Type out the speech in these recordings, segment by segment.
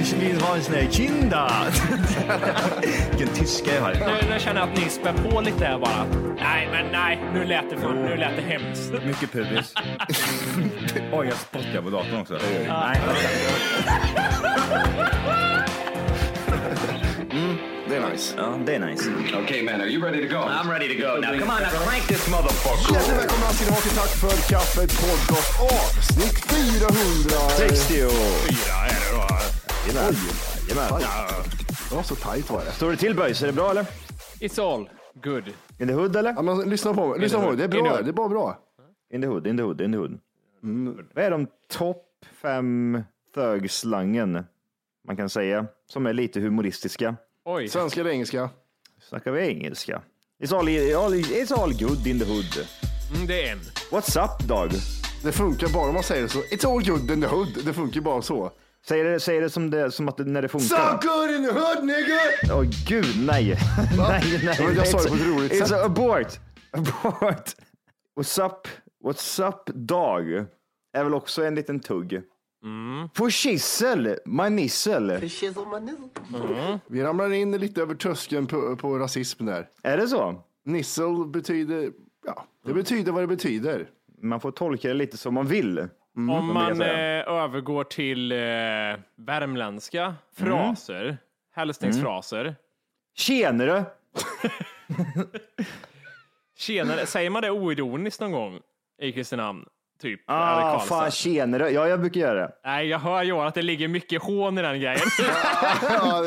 Ich vill ha en sån här kinda! Vilken tyska jag har. Nu, nu känner jag att ni spär på lite här bara. Nej, men nej, nu lät det, för, nu lät det hemskt. Mycket pubis. Oj, jag spottar på datorn också. Nej. Nice. Ja, det är nice. okay, man, are you ready to go? I'm ready to go now. Come on, now crank this motherfucker! Hjärtligt välkomna till Tack för kaffet podcast avsnitt 400. 60 och... Fyra är det då. Jajamän. Jajamän. Det var så tajt var det. Står det till böjs? Är det bra eller? It's all good. In the hood eller? Ja, men lyssna på mig. Lyssna på mig. Det är bra. Det är bara bra. In the hood, in the hood, in the hood. Vad är de topp fem thögslangen man kan säga som är lite humoristiska? Oj. Svenska eller engelska? Snackar vi engelska? It's all, all, it's all good in the hood. Mm, det är en. What's up dog? Det funkar bara om man säger så. It's all good in the hood. Det funkar bara så. Säger det, säger det som, det, som att det, när det funkar. So good in the hood nigga! Åh gud, nej. nej, nej. Men jag sa det på ett roligt It's sätt. abort. Abort. What's up, what's up dog? Är väl också en liten tugg. Mm. På kissel, my nissel. Vi ramlar in lite över tröskeln på, på rasism där. Är det så? Nissel betyder, ja, det betyder vad det betyder. Man får tolka det lite som man vill. Om vill jag man eh, övergår till eh, värmländska fraser, hälsningsfraser. Tjenare. Tjenare, säger man det oironiskt någon gång i Kristinehamn? Typ? Ah, fan tjenare. Ja, jag brukar göra det. Nej, jag hör Johan att det ligger mycket hån i den grejen.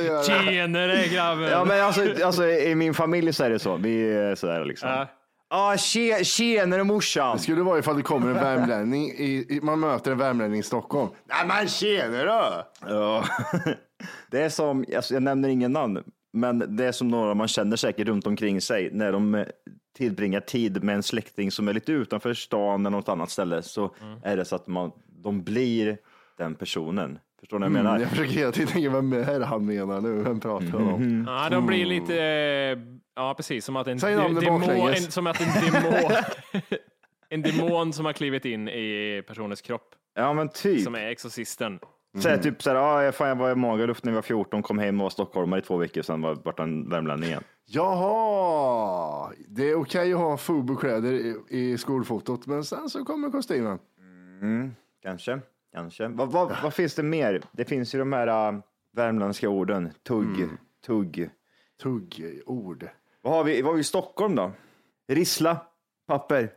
Ja. Tjenare grabben! Ja, men alltså, alltså i min familj så är det så. Vi är sådär liksom. Ja. Ah, tje, tjenare morsan. Det skulle vara ifall det kommer en värmlänning, i, i, man möter en värmlänning i Stockholm. Nej men tjenare! Ja. Det är som, alltså, jag nämner ingen namn, men det är som några man känner säkert runt omkring sig när de tillbringar tid med en släkting som är lite utanför stan eller något annat ställe så är det så att man, de blir den personen. Förstår ni vad jag menar? Mm, jag försöker hela tiden tänka, vem är det han menar nu? Vem pratar han om? Ja, de blir lite, eh, ja precis, som att en, Säg namnet demon, baklänges. en, som att en demon, en demon som har klivit in i personens kropp, Ja, men typ. som är exorcisten. Så här, typ så här, ah, fan, jag var i Magaluf när jag var 14, kom hem och var stockholmare i två veckor, sen var vart en värmlänning igen. Jaha, det är okej att ha FUBU-kläder i, i skolfotot, men sen så kommer kostymen. Kanske, kanske. Vad, vad, vad finns det mer? Det finns ju de här äh, värmländska orden. Tugg, tugg. Tuggord. Vad har vi, vad har vi i Stockholm då? Rissla, papper.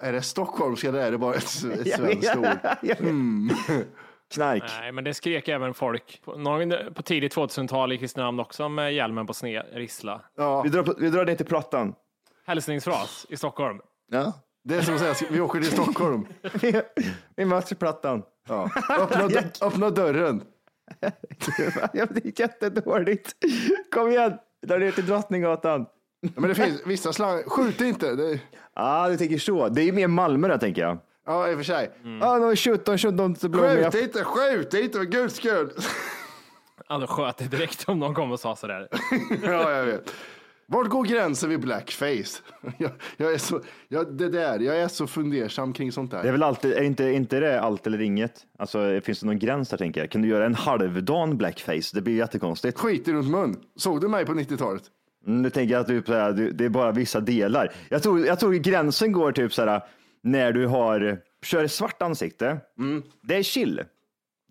Är det stockholmska eller är det bara ett, ett Jag svenskt ord? jag vet. Knark. Nej, men det skrek även folk på, någon, på tidigt 2000-tal i Kristinehamn också med hjälmen på sned, rissla. Ja, Vi drar, på- vi drar ner till Plattan. Hälsningsfras i Stockholm. Ja. det är som att säga, vi åker till Stockholm. Vi, vi möts i Plattan. Ja. Öppna, dö- öppna dörren. Ja, det är jättedåligt. Kom igen, vi drar ner till Drottninggatan. Ja, men det finns vissa slang, skjut inte. Det, ah, du tänker så. Det är ju mer Malmö där tänker jag. Ja, i och för sig. Ja, ah, 17, 17 så blå Skjut inte, skjut inte för guds skull. hade skjutit direkt om någon kom och sa sådär. ja, jag vet. Vart går gränsen vid blackface? Jag, jag, är så, jag, det där, jag är så fundersam kring sånt där. Det är väl alltid, är inte, inte det allt eller inget? Alltså, finns det någon gräns där tänker jag? Kan du göra en halvdan blackface? Det blir jättekonstigt. Skit i runt mun. Såg du mig på 90-talet? Mm, Nu tänker jag att typ, så här, du- det är bara vissa delar. Jag tror, jag tror gränsen går typ så här när du har, kör svart ansikte. Det är chill.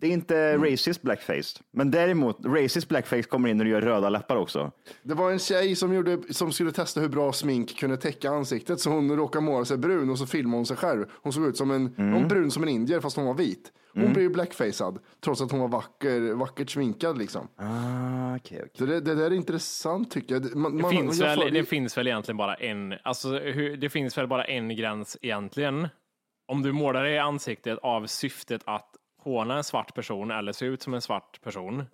Det är inte racist blackface. Men däremot, racist blackface kommer in när du gör röda läppar också. Det var en tjej som, gjorde, som skulle testa hur bra smink kunde täcka ansiktet så hon råkade måla sig brun och så filmade hon sig själv. Hon såg ut som en, hon brun som en indier fast hon var vit. Hon blev ju blackfacead trots att hon var vacker, vackert sminkad liksom. Ah, okay, okay. Så det, det där är intressant tycker jag. Man, Det, man- finns, jag väl, det finns väl egentligen bara en, alltså hur, det finns väl bara en gräns egentligen. Om du målar dig i ansiktet av syftet att håna en svart person eller se ut som en svart person,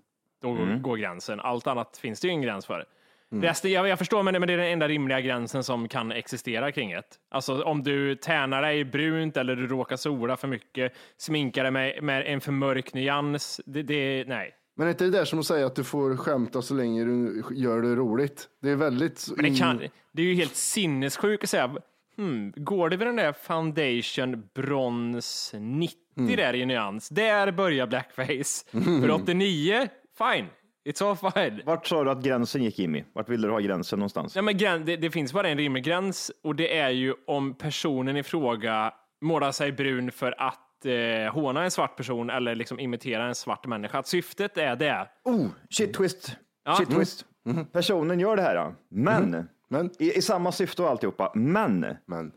då Mm. går gränsen. Allt annat finns det ju ingen gräns för. Resten, jag, jag förstår, men det, men det är den enda rimliga gränsen som kan existera kring ett. Alltså om du tärnar dig brunt eller du råkar sola för mycket, sminkar dig med, med en för mörk nyans, det, det nej. Men är inte det där som att säga att du får skämta så länge du gör det roligt? Det är väldigt... Men det, kan, det är ju helt sinnessjukt att säga, hmm, går det vid den där foundation brons 90 Mm. där i nyans, där börjar blackface. För 89, fine, it's all fine. Vart sa du att gränsen gick Jimmy? Vart vill du ha gränsen någonstans? Ja, men det, det finns bara en rimlig gräns och det är ju om personen i fråga målar sig brun för att eh, håna en svart person eller liksom imitera en svart människa. Att syftet är det. Oh, shit twist. Ja. Shit twist. Personen gör det här, men Men, i, i samma syfte och alltihopa. Men men.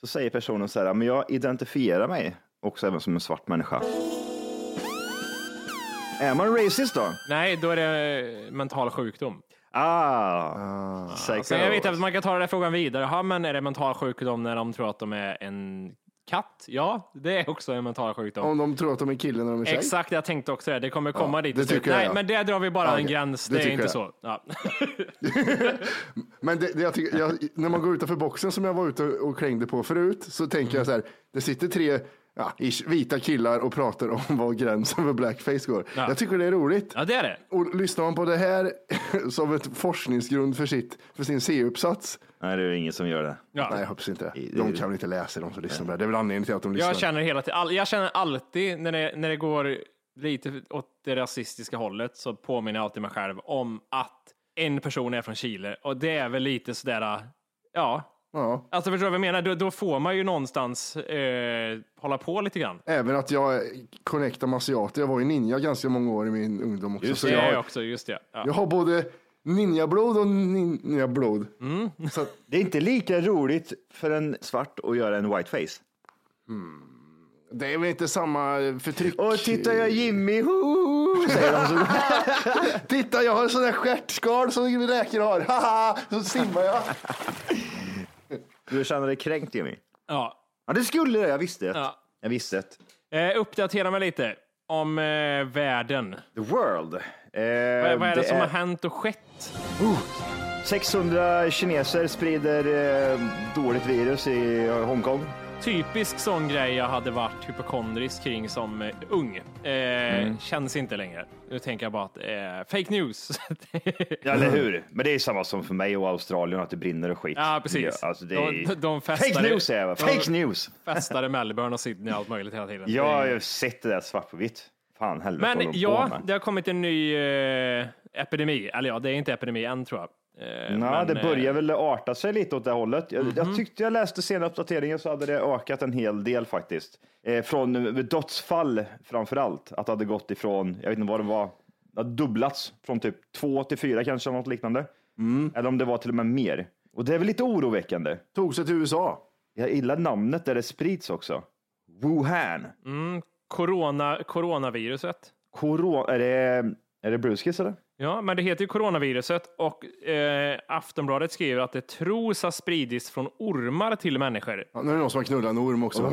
så säger personen så här, men jag identifierar mig också även som en svart människa. Är man racist då? Nej, då är det mental sjukdom. Ah, psycho. Sen jag vet att man kan ta den där frågan vidare. Ja, men är det mental sjukdom när de tror att de är en katt? Ja, det är också en mental sjukdom. Om de tror att de är kille när de är tjej? Exakt, jag tänkte också det. Det kommer komma Ja, dit. det tycker jag, Nej, ja. men där drar vi bara Ja, en okej. gräns. Det Det, är inte jag. så. Ja. Men det, det jag tycker, jag, när man går utanför boxen som jag var ute och klängde på förut så tänker jag så här, det sitter tre ja, ish, vita killar och pratar om var gränsen för blackface går. Ja. Jag tycker det är roligt. ja, det är det. Och lyssnar man på det här som ett forskningsgrund för, sitt, för sin C-uppsats, Nej, det är ingen som gör det. Ja. nej jag hoppas inte det. De kan väl inte läsa, de som lyssnar på det. Det är väl anledningen till att de lyssnar. Jag känner hela tiden, all, jag känner alltid när det, när det går lite åt det rasistiska hållet så påminner jag alltid mig själv om att en person är från Chile och det är väl lite sådär, ja, Ja. alltså förstår du vad jag menar? Då, då får man ju någonstans eh, hålla på lite grann. Även att jag connectar med asiater. Jag var ju ninja ganska många år i min ungdom också. Just så Det jag, jag också, just det. Ja. jag har både ninjablod och ninjablod. Mm. Så att, Det är inte lika roligt för en svart att göra en whiteface. det är väl inte samma förtryck. Och titta jag är Jimmy, ho, säger de så. Titta, jag har en sån där stjärtskal som räkor har. Haha, så simmar jag. Du känner dig kränkt Jimmy? Ja. Ja, det skulle det. Jag visste det. Ja. Jag visste det. Eh, uppdatera mig lite om eh, världen. The world. Eh, Vad, vad är det, som är har hänt och skett? 600 kineser sprider eh, dåligt virus i Hongkong. Typisk sån grej jag hade varit hypokondrisk kring som eh, ung. Eh, Mm. Känns inte längre. Nu tänker jag bara att eh, fake news. Ja, eller hur? Men det är samma som för mig och Australien, att det brinner och skit. ja, precis. Ja, alltså det är... de, de festar, Fake news säger jag. de Fake news! festar i Melbourne och Sydney och allt möjligt hela tiden. Jag har är- sett det där svart på vitt. Fan helvete Men de ja, det har kommit en ny eh, epidemi. Eller ja, det är inte epidemi än tror jag. Eh, men, det börjar eh, väl arta sig lite åt det hållet. Jag, Mhm. jag tyckte jag läste sen uppdateringen så hade det ökat en hel del faktiskt. Eh, från dödsfall framför allt. Att det hade gått ifrån, jag vet inte vad det var, det hade dubblats från typ två till fyra kanske, något liknande. Mm. Eller om det var till och med mer. Och det är väl lite oroväckande. Tog sig till USA. Jag gillar namnet där det sprids också. Wuhan. mm, corona, coronaviruset. Corona, är det, är det Bruskis eller? Ja, men det heter ju coronaviruset och eh, Aftonbladet skriver att det tros ha spridits från ormar till människor. Ja, nu är det någon som har knullat en orm också.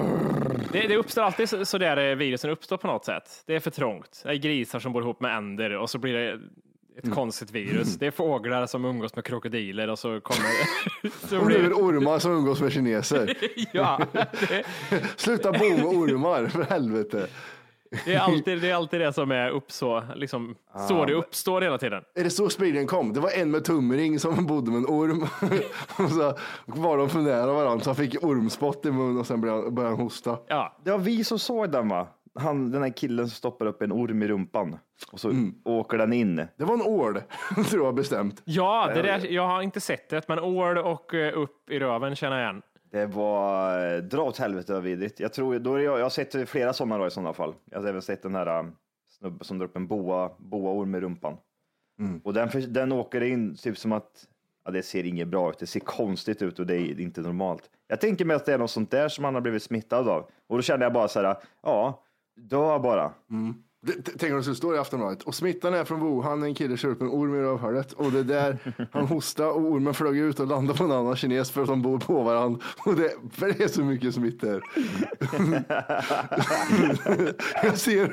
Det, det uppstår alltid så, så där eh, virusen uppstår på något sätt. Det är för trångt. Det är grisar som bor ihop med änder och så blir det ett konstigt virus. Det är fåglar som umgås med krokodiler och så kommer så Och nu är blir det ormar som umgås med kineser. Ja, det, Sluta bo med ormar, för helvete. Det är alltid det, är alltid det som är uppså, liksom, så det uppstår hela tiden. Är det så spridningen kom? Det var en med tumring som bodde med en orm. och så var de för nära varandra så han fick ormspott i munnen och sen började han, började han hosta. Ja, Det var vi som såg den va? Han, den här killen som stoppar upp en orm i rumpan och så åker den in. Det var en ål, tror jag bestämt. ja det där, jag har inte sett det, men ål och eh, upp i röven känner jag igen. Det var eh, dra åt helvete vad vidrigt. Jag, tror, då är jag, jag har sett flera sådana då i sådana fall. Jag har även sett den här um, snubben som drar upp en boa, boaorm i rumpan. Och den, den åker in typ som att ja, det ser inget bra ut. Det ser konstigt ut och det är inte normalt. Jag tänker mig att det är något sånt där som han har blivit smittad av. Och då kände jag bara så här, ja, dö bara. T- Tänk om det skulle stå i Aftonbladet. Och smittan är från Wuhan. En kille kör upp en orm i rövhålet. Och det är där han hostade och ormen flög ut och landade på en annan kines för att de bor på varandra. Och det, för det är så mycket smittor. Jag ser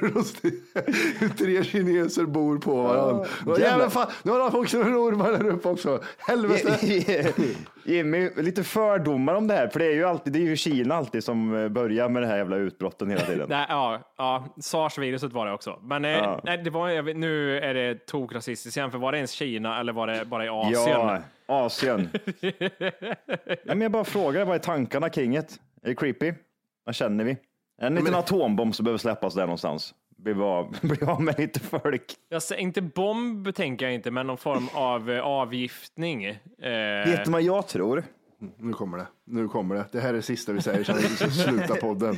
hur, tre kineser bor på varandra. Och jävlar fan, nu har de också ormar där uppe också. Helvete. Jimmy, lite fördomar om det här, för det är ju alltid, det är ju Kina alltid som eh, börjar med det här jävla utbrotten hela tiden. Nej, ja, ja, sars-viruset var det också. Men eh, nej, det var, vet- nu är det tokrasistiskt igen, för var det ens Kina eller var det bara i Asien? Ja, Asien. Nej, men jag bara frågar, vad är tankarna kring det? Är det creepy? Vad känner vi? Är det en liten atombomb som behöver släppas där någonstans? Bli av, bli av med lite folk. Jag säger inte bomb tänker jag inte, men någon form av eh, avgiftning. Eh, Vet du vad jag tror? Nu kommer det. Nu kommer det. Det här är det sista vi säger. Sen vi ska sluta podden.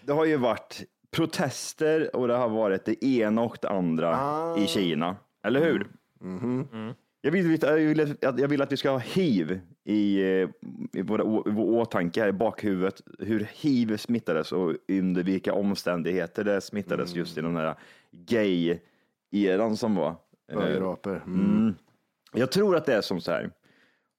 Det har ju varit protester och det har varit det ena och det andra i Kina. Eller hur? Jag, vill, jag, vill, att- jag vill att vi ska ha hiv i, eh, i våra i vår åtanke här i bakhuvudet. Hur hiv smittades och under vilka omständigheter det smittades just i den här gay-eran som var. Eh, Ögonraper. Mm. Jag tror att det är som så här.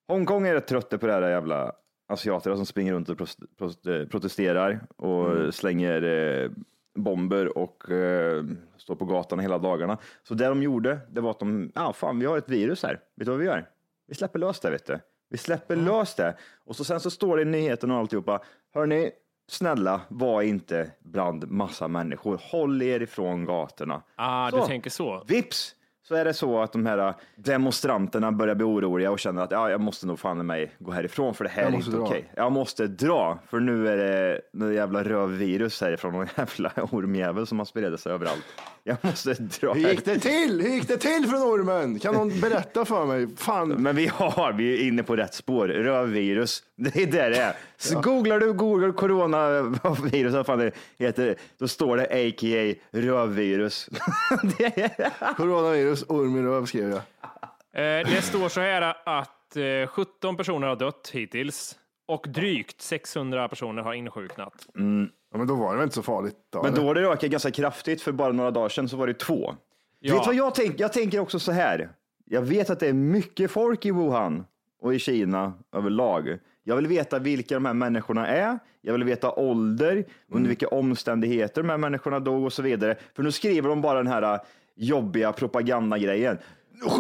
Hongkong är rätt trötta på det här jävla asiaterna som springer runt och eh, protesterar och slänger eh, bomber och eh, står på gatan hela dagarna. Så det de gjorde, det var att de, ja fan vi har ett virus här. Vet du vad vi gör? Vi släpper lös det vet du. Vi släpper lös det. Och så sen så står det i nyheten och alltihopa. Hörni, snälla var inte bland massa människor. Håll er ifrån gatorna. ah, du Så. tänker så. Vips så är det så att de här demonstranterna börjar bli oroliga och känner att ja, jag måste nog fan mig gå härifrån för det här Jag är inte okej. Jag måste dra för nu är det något jävla rövvirus härifrån någon jävla ormjävel som har spridit sig överallt. Jag måste dra. Hur gick det till? Hur gick det till från ormen? Kan någon berätta för mig? Fan. Men vi har, vi är inne på rätt spår. Rövvirus, det är där det är. Så googlar du Google coronavirus, vad fan det heter, då står det a.k.a. rövvirus. det är... Coronavirus, orm i röv skrev jag. Eh, det står så här att eh, 17 personer har dött hittills och drygt 600 personer har insjuknat. Ja, men då var det väl inte så farligt? Då, Men eller? då har det ökat ganska kraftigt, för bara några dagar sedan så var det två. Ja. Vet du vad jag tänker? Jag tänker också så här. Jag vet att det är mycket folk i Wuhan och i Kina överlag. Jag vill veta vilka de här människorna är. Jag vill veta ålder, under vilka omständigheter de här människorna dog och så vidare. För nu skriver de bara den här jobbiga propagandagrejen.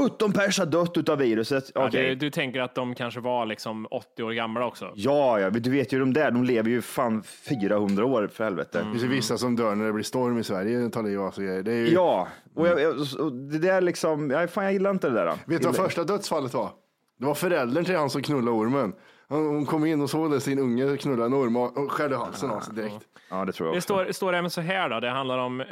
17 pers har dött utav viruset. Ja, Okej. du, du tänker att de kanske var liksom 80 år gamla också? Ja, ja, du vet ju de där, de lever ju fan 400 år för helvete. Det finns ju vissa som dör när det blir storm i Sverige. Tar liv av sig. Det ju... Ja, och, jag, och det där liksom, jag, fan, jag gillar inte det där. Vet du vad första dödsfallet var? Det var föräldern till han som knullade ormen. Hon kom in och såg det, sin unge knulla en orm och skärde halsen av sig direkt. Ja, det tror jag Det också. står, står även så här då, det handlar om eh,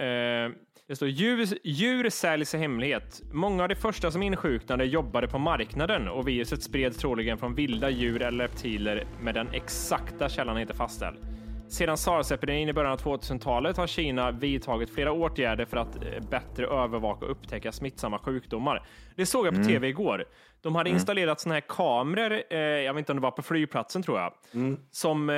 det står djur, djur säljs i hemlighet. Många av de första som insjuknade jobbade på marknaden och viruset spreds troligen från vilda djur eller reptiler med den exakta källan inte fastställd. Sedan sars-epidemin i början av 2000-talet har Kina vidtagit flera åtgärder för att eh, bättre övervaka och upptäcka smittsamma sjukdomar. Det såg jag på tv igår. De hade installerat såna här kameror, eh, jag vet inte om det var på flygplatsen tror jag, som eh,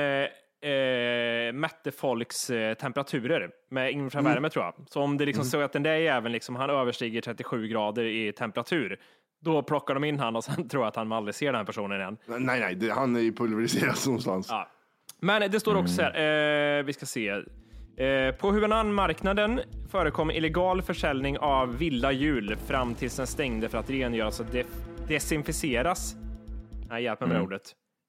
eh, mätte folks eh, temperaturer med infravärme tror jag. Så om det liksom såg att den där jäveln liksom, han överstiger 37 grader i temperatur, då plockar de in han och sen tror jag att han aldrig ser den här personen igen. Nej, nej, det, han är ju pulveriserad någonstans. Ja. Men det står också så här, eh, vi ska se. Eh, på Hunan-marknaden förekom illegal försäljning av vilda djur fram tills den stängde för att rengöras och def- desinficeras. Nej, hjälp mig med ordet.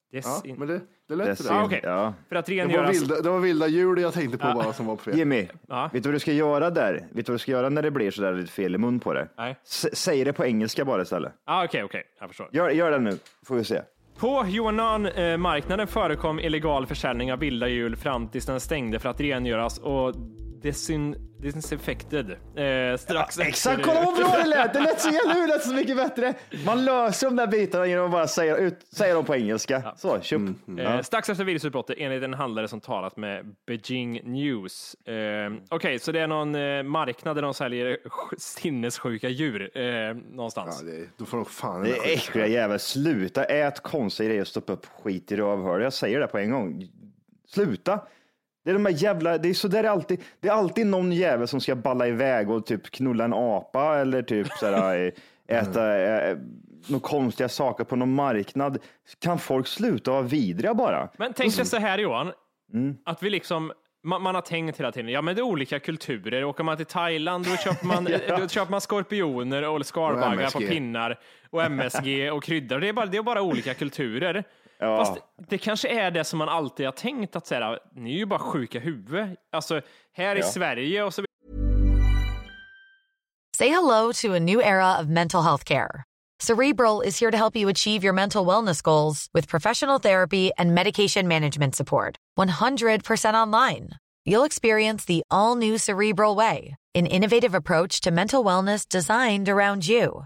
Ja, Desin... men det, det lät Det Ah, okej. ja. För att Det var, vilda, det var vilda djur jag tänkte på bara som var fel. Jimmy, Ja. vet du vad du ska göra där? Vet du vad du ska göra när det blir sådär lite fel i mun på det? Nej. S- säg det på engelska bara istället. Ah, Okej, okej, jag förstår. Gör, gör det nu, får vi se. På Yuanan-marknaden förekom illegal försäljning av vilda djur fram tills den stängde för att rengöras och desin, disinfected. Eh, strax Exakt, kolla vad bra det lät! Det lät så jävla det lät så mycket bättre. Man löser de där bitarna genom att bara säga, ut, säga dem på engelska. Så, köp. Eh, strax efter virusutbrottet enligt en handlare som talat med Beijing News. Eh, Okej, så det är någon eh, marknad där de säljer sj- sinnessjuka djur eh, någonstans. Ja, det, då får de fan Det är äckliga jävel. Sluta ät konstiga grejer och stoppa upp skit i rövhålet. Jag säger det på en gång. Sluta. Det är de här jävla, det är så där alltid. Det är alltid någon jävel som ska balla iväg och typ knulla en apa eller typ sådär, äta äh, några konstiga saker på någon marknad. Kan folk sluta vara vidriga bara? Men tänk dig så här Johan, Mm. att vi liksom man, man har tänkt hela tiden, ja men det är olika kulturer. Åker man till Thailand då köper man, då köper man skorpioner och skalbaggar på pinnar och MSG och kryddor. Det är bara, det är bara olika kulturer. Ja. Fast det kanske är det som man alltid har tänkt att säga, ni är ju bara sjuka huvud. Alltså här i Sverige och så Say hello to a new era of mental health care. Cerebral is here to help you achieve your mental wellness goals with professional therapy and medication management support. 100% online. You'll experience the all new Cerebral Way, an innovative approach to mental wellness designed around you.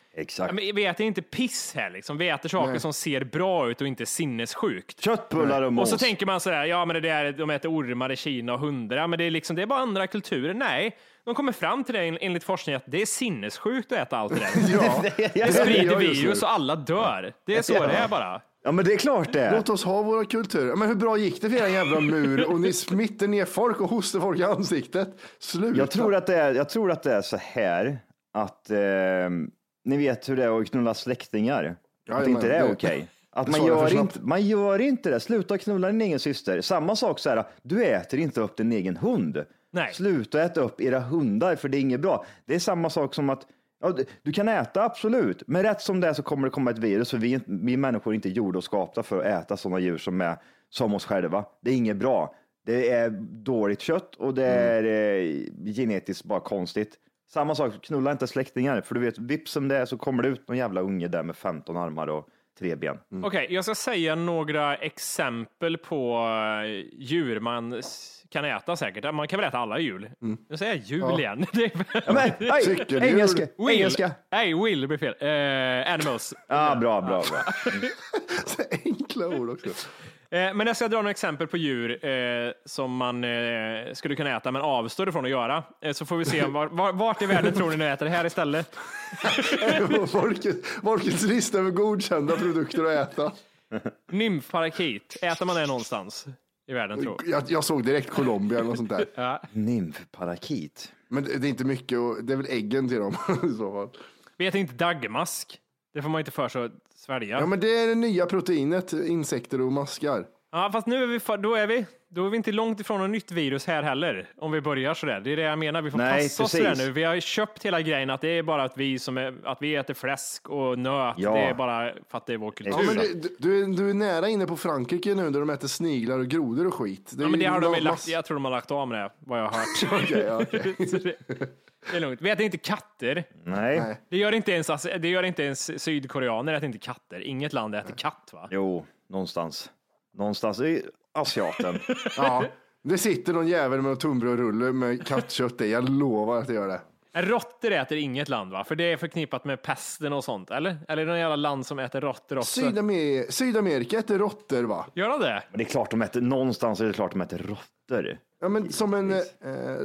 Exakt. Ja, men vi äter inte piss här liksom. Vi äter saker som ser bra ut och inte sinnessjukt. Köttbullar och Och mos. så tänker man sådär, ja men det där, de äter ormar i Kina och hundar, ja, men det är liksom, det är bara andra kulturer. Nej, de kommer fram till det en- enligt forskning att det är sinnessjukt att äta allt det där. Ja, Det sprider virus och alla dör. Det är så det är bara. Ja, men det är klart det. Låt oss ha våra kulturer. Men hur bra gick det för er jävla mur och ni smittar ner folk och hostar folk i ansiktet? Sluta. Jag tror att det är, jag tror att det är så här att eh, ni vet hur det är att knulla släktingar. att Jajamän, inte det är okej. Att det man gör, inte, man gör inte det. Sluta knulla din egen syster. Samma sak så här, du äter inte upp din egen hund. Nej. Sluta äta upp era hundar för det är inget bra. Det är samma sak som att ja, du- kan äta absolut, men rätt som det är så kommer det komma ett virus för vi, vi människor är inte gjorda och skapta för att äta sådana djur som är som oss själva. Det är inget bra. Det är dåligt kött och det är eh, genetiskt bara konstigt. Samma sak, knulla inte släktingar, för du vet, vips som det är så kommer det ut någon jävla unge där med 15 armar och tre ben. Okej, jag ska säga några exempel på eh, djur man kan äta säkert. Man kan väl äta alla djur? Nu säger jag jul igen. Det är- Ja, men, aj, engelska, Will. engelska. Nej, will blir fel. Eh, animals. Ja, bra, bra, bra. Så enkla ord också. Eh, men jag ska dra några exempel på djur eh, som man eh, skulle kunna äta men avstår ifrån att göra. Eh, så får vi se var, var, vart i världen tror ni ni äter det här istället? Folkets, lista över godkända produkter att äta. Nymfparakit, äter man det någonstans i världen tror Jag, jag såg direkt Colombia eller något sånt där. ja. Nymfparakit. Men det, det är inte mycket och det är väl äggen till dem i så fall. Vi äter inte daggmask. Det får man inte för sig att svälja. Ja men det är det nya proteinet, insekter och maskar. Ja, fast nu är vi, då är vi, då är vi inte långt ifrån något nytt virus här heller. Om vi börjar sådär. Det är det jag menar. Vi får Nej, passa oss precis. där nu. Vi har köpt hela grejen att det är bara att vi som är, att vi äter fläsk och nöt. Ja. Det är bara för att det är vår kultur. Ja, men du, du, är, du är nära inne på Frankrike nu där de äter sniglar och grodor och skit. Ja, men det har de ju lagt, mass- jag tror de har lagt av med det, vad jag har hört. Okej. Så det, det är lugnt. Vi äter inte katter. Nej. Nej. Det gör inte ens, det gör inte ens sydkoreaner, äter inte katter. Inget land äter katt va? Jo, någonstans. Någonstans i Asiaten. Ja, det sitter någon jävel med en tunnbrödsrulle med kattkött i. Jag lovar att det gör det. Råttor äter inget land va? För det är förknippat med pesten och sånt, eller? Eller är det något jävla land som äter råttor också? Sydamer- Sydamerika äter råttor va? Gör de det? Men det är klart de äter, någonstans är det klart de äter råttor. Ja, men som en, eh,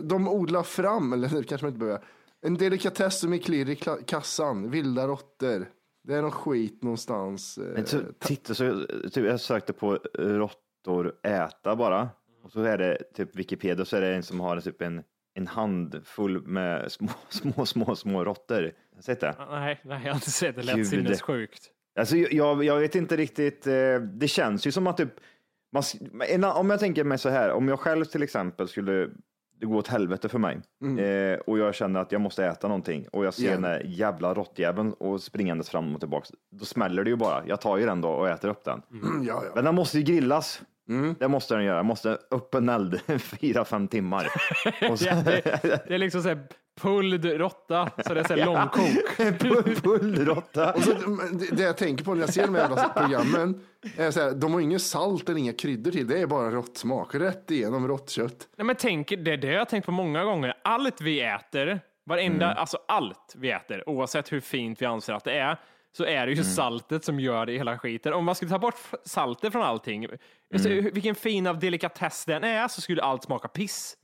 de odlar fram, eller kanske man inte behöver. En delikatess som är klirr i kla- kassan, vilda råttor. Det är någon skit någonstans. eh, Men så, titta, så, typ, jag sökte på råttor äta bara. Och så är det typ Wikipedia så är det en som har typ en, en handfull med små, små, små, små råttor. Har du sett det? Nej, nej, jag har inte sett det. Det lät Gud. sinnessjukt. Alltså, jag, jag vet inte riktigt. Eh, det känns ju som att typ, man, om jag tänker mig så här, om jag själv till exempel skulle det gå åt helvete för mig eh, och jag känner att jag måste äta någonting och jag ser Igen. den där jävla råttjäveln och springandes fram och tillbaka. Då smäller det ju bara. Jag tar ju den då och äter upp den. ja, ja. Men den måste ju grillas. Det måste den göra. Måste upp en eld fyra, fem timmar. Och så, Ja, det, det är liksom såhär pulled råtta, så det är såhär långkok. Pull- Pullråtta. Och så, men det, det jag tänker på när jag ser de här jävla programmen, är så här, de har inget salt eller inga kryddor till. Det är bara rått smak, rätt igenom rått kött. Nej, men tänk, det är det jag har tänkt på många gånger. Allt vi äter, varenda, alltså allt vi äter, oavsett hur fint vi anser att det är, så är det ju saltet som gör det hela skiten. Om man skulle ta bort saltet från allting, alltså, hur- vilken fin av delikatess den är, så skulle allt smaka piss.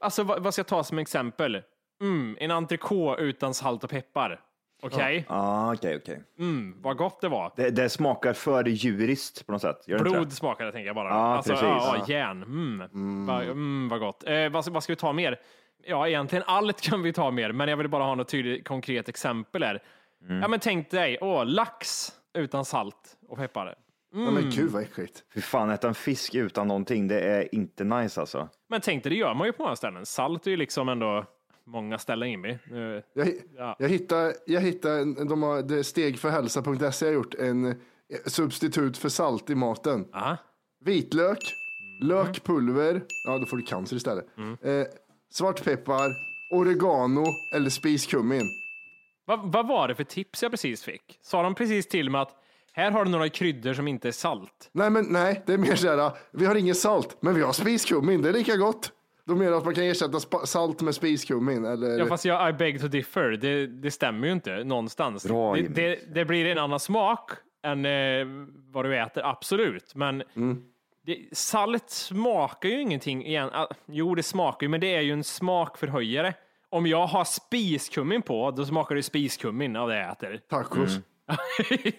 Alltså vad, vad ska jag ta som exempel? Mm, en entrecote utan salt och peppar. Okej? Ah, okej, okej. Mm, vad gott det var. Det, det smakar för djuriskt på något sätt. Gör Blod det? smakar det, tänker jag bara. Ja, alltså, precis. Ja, Ja. järn. Mm. Va, mm, vad gott. Eh, vad, vad ska vi ta mer? Ja, egentligen allt kan vi ta mer, men jag vill bara ha något tydligt konkret exempel här. Mm. Ja, men tänk dig, åh, lax utan salt och peppar. Ja, men gud vad äckligt. Fy fan, äta en fisk utan någonting, det är inte nice alltså. Men tänk dig, det gör man ju på många ställen. Salt är ju liksom ändå många ställen Jimmy. Eh, Jag, Ja. jag hittade, jag hittade de har, stegförhälsa.se har gjort en eh, substitut för salt i maten. aha. Vitlök, lökpulver, ja då får du cancer istället. Eh, svartpeppar, oregano eller spiskummin. Vad, vad var det för tips jag precis fick? Sa de precis till mig att här har du några kryddor som inte är salt? Nej, men nej, det är mer så här, vi har inget salt, men vi har spiskummin, det är lika gott. De menar att man kan ersätta salt med spiskummin eller Ja, fast jag I beg to differ. Det, det stämmer ju inte någonstans. Bra, det, det, det blir en annan smak än eh, vad du äter, absolut. Men det, salt smakar ju ingenting igen. Ah, jo, det smakar ju, men det är ju en smakförhöjare. Om jag har spiskummin på, då smakar det spiskummin av det jag äter. tacos.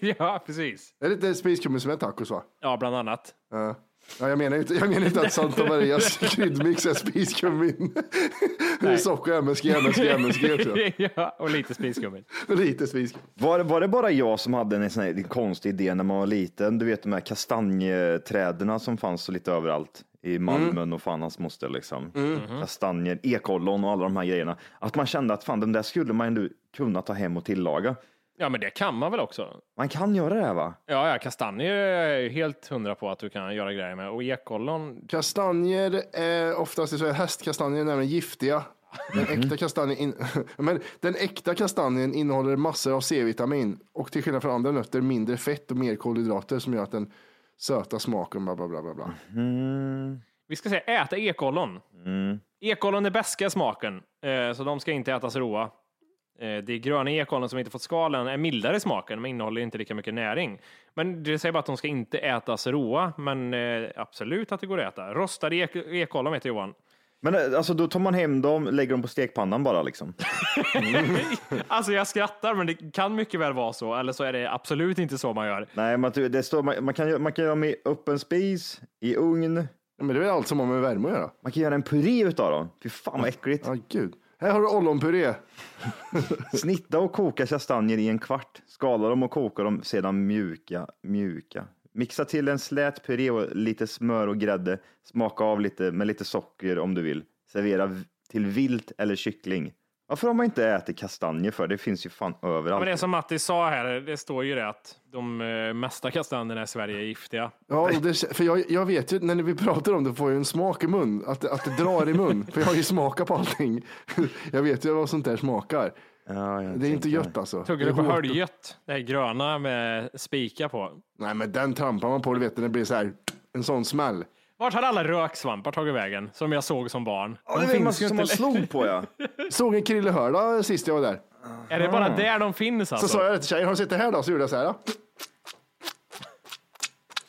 ja, precis. Är det inte spiskummin som är tacos va? Ja, bland annat. Ja. Ja, jag, menar inte, jag menar inte att Santa Marias kryddmix är spiskummin. Det är socker, MSG, MSG, MSG ja, och lite spiskummin. Lite spiskummin. Var, var det bara jag som hade en sån här konstig idé när man var liten? Du vet de här kastanjeträden som fanns så lite överallt i Malmö och fan hans moster liksom. Kastanjer, ekollon och alla de här grejerna. Att man kände att fan den där skulle man ändå kunna ta hem och tillaga. Ja, men det kan man väl också? Man kan göra det här va? Ja, ja, kastanjer är helt hundra på att du kan göra grejer med. Och ekollon, Kastanjer är oftast så här, hästkastanjer är nämligen giftiga. Den äkta, kastanjen in, men den äkta kastanjen innehåller massor av C-vitamin och till skillnad från andra nötter mindre fett och mer kolhydrater som gör att den söta smaken bla bla bla bla. bla. Vi ska säga äta ekollon. Ekollon är beska smaken, eh, så de ska inte ätas råa. Eh, Det gröna ekollon som inte fått skalen är mildare i smaken, men innehåller inte lika mycket näring. Men det säger bara att de ska inte ätas råa, men eh, absolut att det går att äta. Rostade ek- ekollon vet Johan. Men eh, alltså då tar man hem dem, lägger dem på stekpannan bara liksom. Alltså jag skrattar, men det kan mycket väl vara så, eller så är det absolut inte så man gör. Nej, man, det står, man, man, kan, göra- man kan göra dem i öppen spis, i ugn. Ja, Men det är väl allt som har med värme att göra. Man kan göra en puré utav dem. Fy fan vad äckligt. Ja, gud. Här har du ollonpuré. Snitta och koka kastanjer i en kvart. Skala dem och koka dem sedan mjuka, mjuka, Mixa till en slät puré och lite smör och grädde. Smaka av lite med lite socker om du vill. Servera till vilt eller kyckling. Varför har man inte ätit kastanjer för? Det finns ju fan överallt. Men det som Matti sa här, det står ju det att de eh, mesta kastanjerna i Sverige är giftiga. Ja, det, för jag, jag vet ju, när vi pratar om det får jag en smak i mun, att, att det drar i mun. För jag har ju smakat på allting. Jag vet ju vad sånt där smakar. Ja, jag Det är inte gött alltså. Tuggar Det du är på höljet? Det här gröna med spika på. Nej, men den trampar man på, du vet, det blir så här, en sån smäll. Vart har alla röksvampar tagit vägen? Som jag såg som barn. Ja, De det är man finns ju som inte man slog på ja. Såg en krillehörda sist jag var där. Är det bara där de finns Så alltså? sa jag det till tjejen, har du sett det här då? Så gjorde jag så här. Då.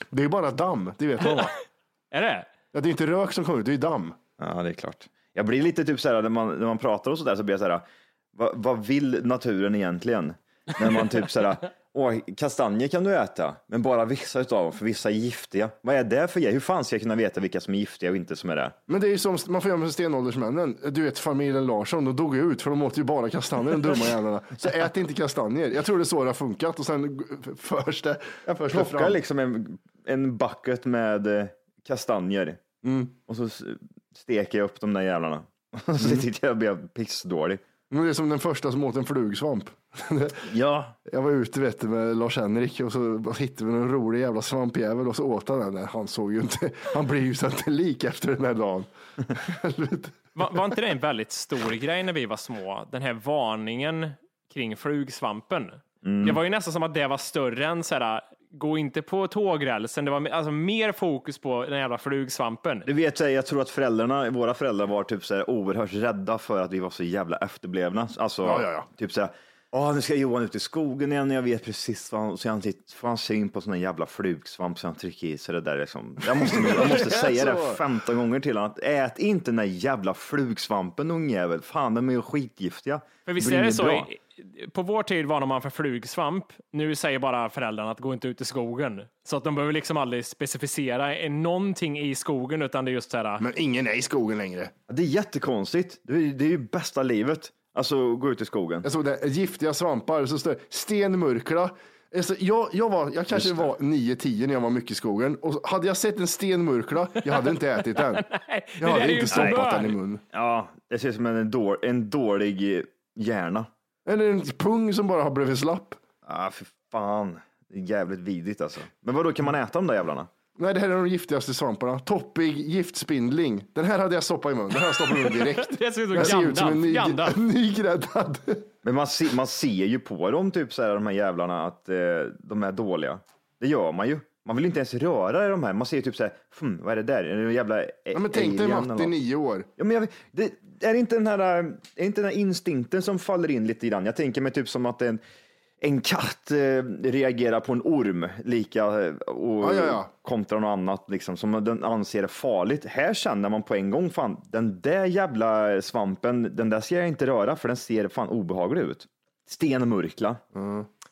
Det är ju bara damm, det vet man va? Är det? Ja, det är inte rök som kommer ut, det är damm. Ja, det är klart. Jag blir lite typ så här när man, när man pratar och så där så blir jag så här. Vad, vad vill naturen egentligen? När man typ så här. Åh, kastanjer kan du äta, men bara vissa utav dem, för vissa är giftiga. Vad är det för grej? Hur fan ska jag kunna veta vilka som är giftiga och inte som är det? Men det är ju som man får göra med stenåldersmännen. Du vet familjen Larsson, de dog ju ut för de åt ju bara kastanjer, de dumma jävlarna. Så ät inte kastanjer. Jag tror det är så det har funkat och sen förs det, förs det Plocka fram. liksom en, en bucket med eh, kastanjer och så steker jag upp de där jävlarna. Och så tyckte jag blev pissdålig. Men det är som den första som åt en flugsvamp. Ja, Jag var ute vet du, med Lars-Henrik och så hittade vi en rolig jävla svampjävel och så åt han den. Han såg ju inte, han blev ju så inte lik efter den här dagen. Var, var inte det en väldigt stor grej när vi var små? Den här varningen kring flugsvampen. Det var ju nästan som att det var större än så här, gå inte på tågrälsen. Det var alltså mer fokus på den jävla flugsvampen. Du vet, jag tror att föräldrarna, våra föräldrar var typ så här oerhört rädda för att vi var så jävla efterblivna. Alltså, Ja, ja, ja. typ så här, Åh, nu ska Johan ut i skogen igen, jag vet precis vad han, så han får han syn på sån här jävla flugsvamp så han trycker i sig det där liksom. Jag måste, jag måste säga det så. 15 gånger till honom, att ät inte den där jävla flugsvampen ungjävel, fan de är ju skitgiftiga. För visst är det så, bra. På vår tid varnar man för flugsvamp. Nu säger bara föräldrarna att gå inte ut i skogen. Så att de behöver liksom aldrig specificera en- någonting i skogen, utan det är just så här. Men ingen är i skogen längre. Det är jättekonstigt, det är, det är ju bästa livet. Alltså gå ut i skogen. Jag såg det, giftiga svampar, så står stenmurkla. Alltså, jag, jag, var, jag kanske var 9-10 när jag var mycket i skogen. Och hade jag sett en stenmurkla, jag hade inte ätit den. Jag hade inte stoppat den i mun. Ja, det ser ut som en, då, en dålig hjärna. Eller en pung som bara har blivit slapp. Ja, för fan. Det är jävligt vidrigt alltså. Men vad då kan man äta de där jävlarna? Nej, det här är de giftigaste svamparna. Toppig giftspindling. Den här hade jag stoppat i mun. Den här stoppar jag i mun direkt. Det ser ut Jag ser ut som en ny, nygräddad. Men man, se, man ser ju på dem, typ så här, de här jävlarna, att eh, de är dåliga. Det gör man ju. Man vill inte ens röra de här. Man ser ju typ så här, hm, vad är det där? Är det en jävla Ja, men tänk dig Matti, nio år. Ja, men jag, det, är det inte den här, eh, är inte den här instinkten som faller in lite grann? Jag tänker mig typ som att en, en katt eh, reagerar på en orm lika eh, och Ja, ja, ja. kontra något annat liksom, som den anser är farligt. Här känner man på en gång, fan, den där jävla svampen, den där ska jag inte röra för den ser fan obehaglig ut. Stenmurkla.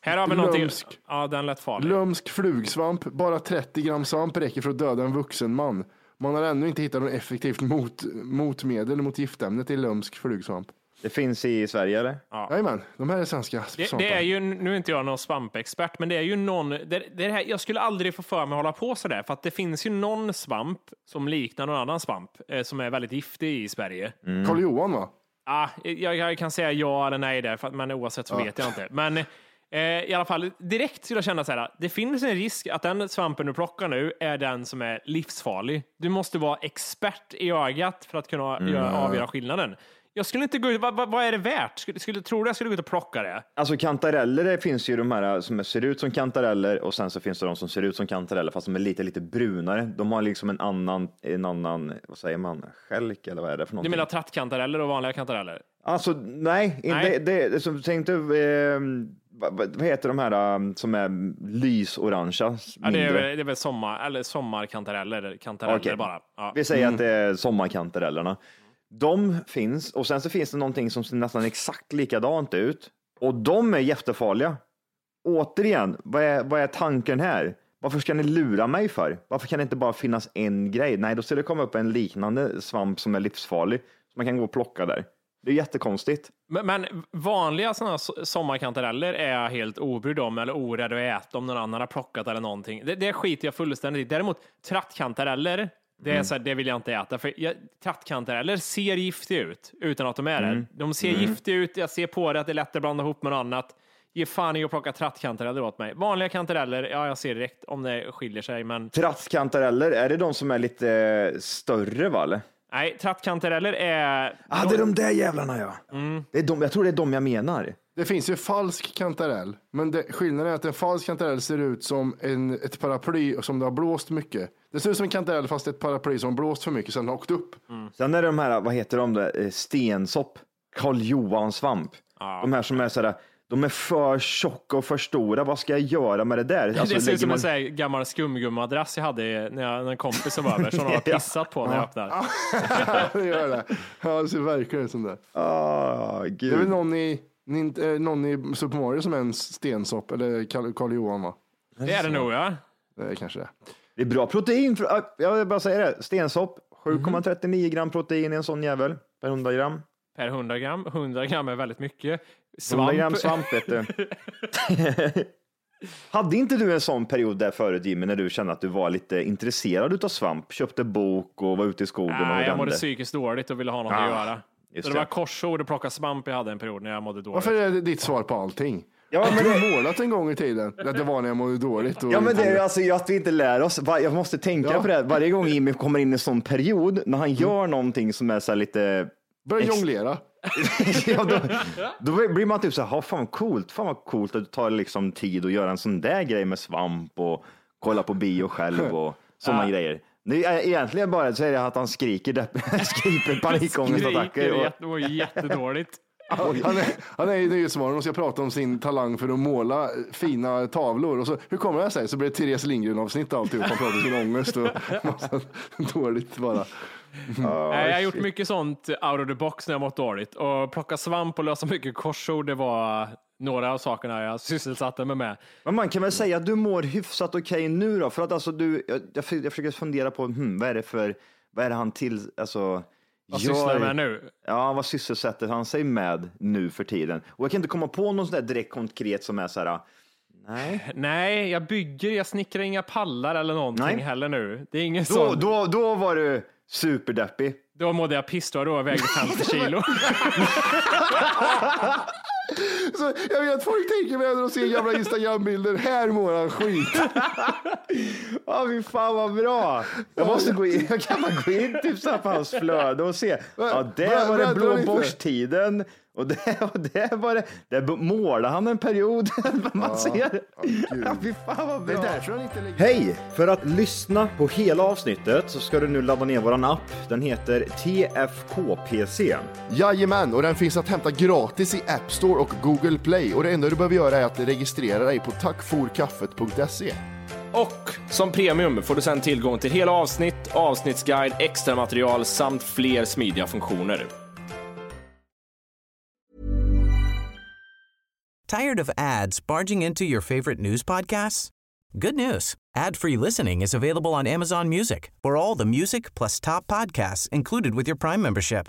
Här har vi någonting. Lömsk. Ja, den lät farlig. Lömsk flugsvamp. Bara 30 gram svamp räcker för att döda en vuxen man. Man har ännu inte hittat något effektivt mot, motmedel mot giftämnet i lömsk flugsvamp. Det finns i Sverige eller? Jajamän, de här är svenska Det, det är ju, nu är inte jag någon svampexpert, men det är ju någon, det, det är det här, jag skulle aldrig få för mig att hålla på sådär, för att det finns ju någon svamp som liknar någon annan svamp, eh, som är väldigt giftig i Sverige. Karl Johan va? Ah, jag, jag kan säga ja eller nej där, för att, men oavsett så vet jag inte. Men eh, i alla fall, direkt skulle jag känna så här, det finns en risk att den svampen du plockar nu är den som är livsfarlig. Du måste vara expert i ögat för att kunna göra, avgöra skillnaden. Jag skulle inte gå ut, vad, vad, vad är det värt? Skulle, skulle, tror du jag skulle gå ut och plocka det? Alltså kantareller, det finns ju de här som ser ut som kantareller och sen så finns det de som ser ut som kantareller fast de är lite, lite brunare. De har liksom en annan, en annan, vad säger man, skälk eller vad är det för Du någonting? menar trattkantareller och vanliga kantareller? Alltså nej, Nej. Det, det, så, tänk dig, eh, vad, heter de här um, som är lysorangea? Ja, det, är, väl- det är väl sommar, eller sommarkantareller, eller kantareller Okej. bara. Ja. Vi säger att det är sommarkantarellerna. De finns och sen så finns det någonting som ser nästan exakt likadant ut och de är jättefarliga. Återigen, vad är, vad är tanken här? Varför ska ni lura mig för? Varför kan det inte bara finnas en grej? Nej, då ska det komma upp en liknande svamp som är livsfarlig som man kan gå och plocka där. Det är jättekonstigt. Men, men vanliga sådana sommarkantareller är jag helt obrydd om eller orädd att äta om någon annan har plockat eller någonting. Det, det skiter jag fullständigt i. Däremot trattkantareller, det, är Mm. så här, det vill jag inte äta. För jag, trattkantareller ser giftiga ut utan att de är Mm. det. De ser giftiga ut, jag ser på det att det är lätt att blanda ihop med något annat. Ge fan i att plocka trattkantareller åt mig. Vanliga kantareller, ja jag ser direkt om det skiljer sig, men Trattkantareller, är det de som är lite eh, större va? Eller? nej, trattkantareller är... Ah, det är de där jävlarna ja. Det är de, jag tror det är de jag menar. Det finns ju falsk kantarell, men det, skillnaden är att en falsk kantarell ser ut som en, ett paraply som det har blåst mycket. Det ser ut som en kantarell fast ett paraply som har blåst för mycket sen har åkt upp. Sen är det de här, vad heter de, där, Eh, stensopp, Karl Johan svamp. De här som är sådär, de är för tjocka och för stora. Vad ska jag göra med det där? Alltså, det ser ut som man- en sån här gammal skumgummadrass jag hade när, jag, när en kompis var över, som de har pissat på när jag öppnar. det gör det. Ja, det ser verkligen ut som det. Ah, Det är väl gud. någon i, någon i Super Mario som är en stensopp, eller Karl Johan va? Det är det nog, ja. Det är kanske det. Det är bra protein. för- ah, Jag vill bara säga det. Stensopp, Mhm. 7,39 gram protein i en sån jävel per 100 gram. Per 100 gram. 100 gram är väldigt mycket. 100 Svamp. gram svamp vet du. Hade inte du en sån period där förut Jimmy, när du kände att du var lite intresserad utav svamp? Köpte bok och var ute i skogen och Nej, jag mådde psykiskt dåligt och ville ha något Ah, att göra. Just Så det det. var korsord och plocka svamp jag hade en period när jag mådde dåligt. Varför är det ditt svar på allting? Ja, men Du har målat en gång i tiden. Ja, Det var när jag mådde dåligt. Och Ja men det är ju alltså att vi inte lär oss. Jag måste tänka Ja. på det. Varje gång Jimmy kommer in i en sån period, när han gör någonting som är så här lite, Börja jonglera. ja, då, då blir man typ så här, "Ha, fan vad coolt, fan vad coolt att det tar liksom tid att göra en sån där grej med svamp och kolla på bio själv och sådana grejer. Det är egentligen bara så är det att han skriker, skriker panikångestattacker. Skriker Och, jättedåligt. Han är, han är i Nyhetsmorgon och ska prata om sin talang för att måla fina tavlor. Och så, hur kommer det sig? Så blir det Therese Lindgren-avsnitt och alltihop. Han pratar om sin ångest och massa dåligt bara. Nej, jag har gjort mycket sånt out of the box när jag mått dåligt. Och plocka svamp och lösa mycket korsord, det var några av sakerna jag sysselsatte mig med. men man kan väl säga att du mår hyfsat okej nu då? För att alltså du, jag, jag, jag försöker fundera på, hmm, vad är det för, vad är det han till, alltså, Vad sysslar jag med nu? Ja, vad sysselsätter han sig med nu för tiden? Och jag kan inte komma på något sånt där direkt konkret som är så här, nej. Nej, jag bygger, jag snickrar inga pallar eller någonting Nej. heller nu. Det är ingen Då, sån. Då, då, var du superdeppig. då mådde jag piss då, då vägde 50 kilo. Så jag vet att folk tänker med när de ser gamla Instagram-bilder. Här mår han skit. Ja, fy fan vad bra. Jag måste gå in, jag kan bara gå in typ så här på hans flöde och se. Ja, där var det Bläddra blå lite. borsttiden och där, och där var det, där målade han en period. Man ser. Ja, fy fan vad bra. Hej! För att lyssna på hela avsnittet så ska du nu ladda ner våran app. Den heter TFKPC. Jajamän, och den finns att hämta gratis i App Store och Google Play. Och det enda du behöver göra är att registrera dig på tackforkaffet.se. Och som premium får du sedan tillgång till hela avsnitt, avsnittsguide, extra material samt fler smidiga funktioner. Tired of ads barging into your favorite news podcasts? Good news. Ad-free listening is available on Amazon Music for all the music plus top podcasts included with your Prime membership.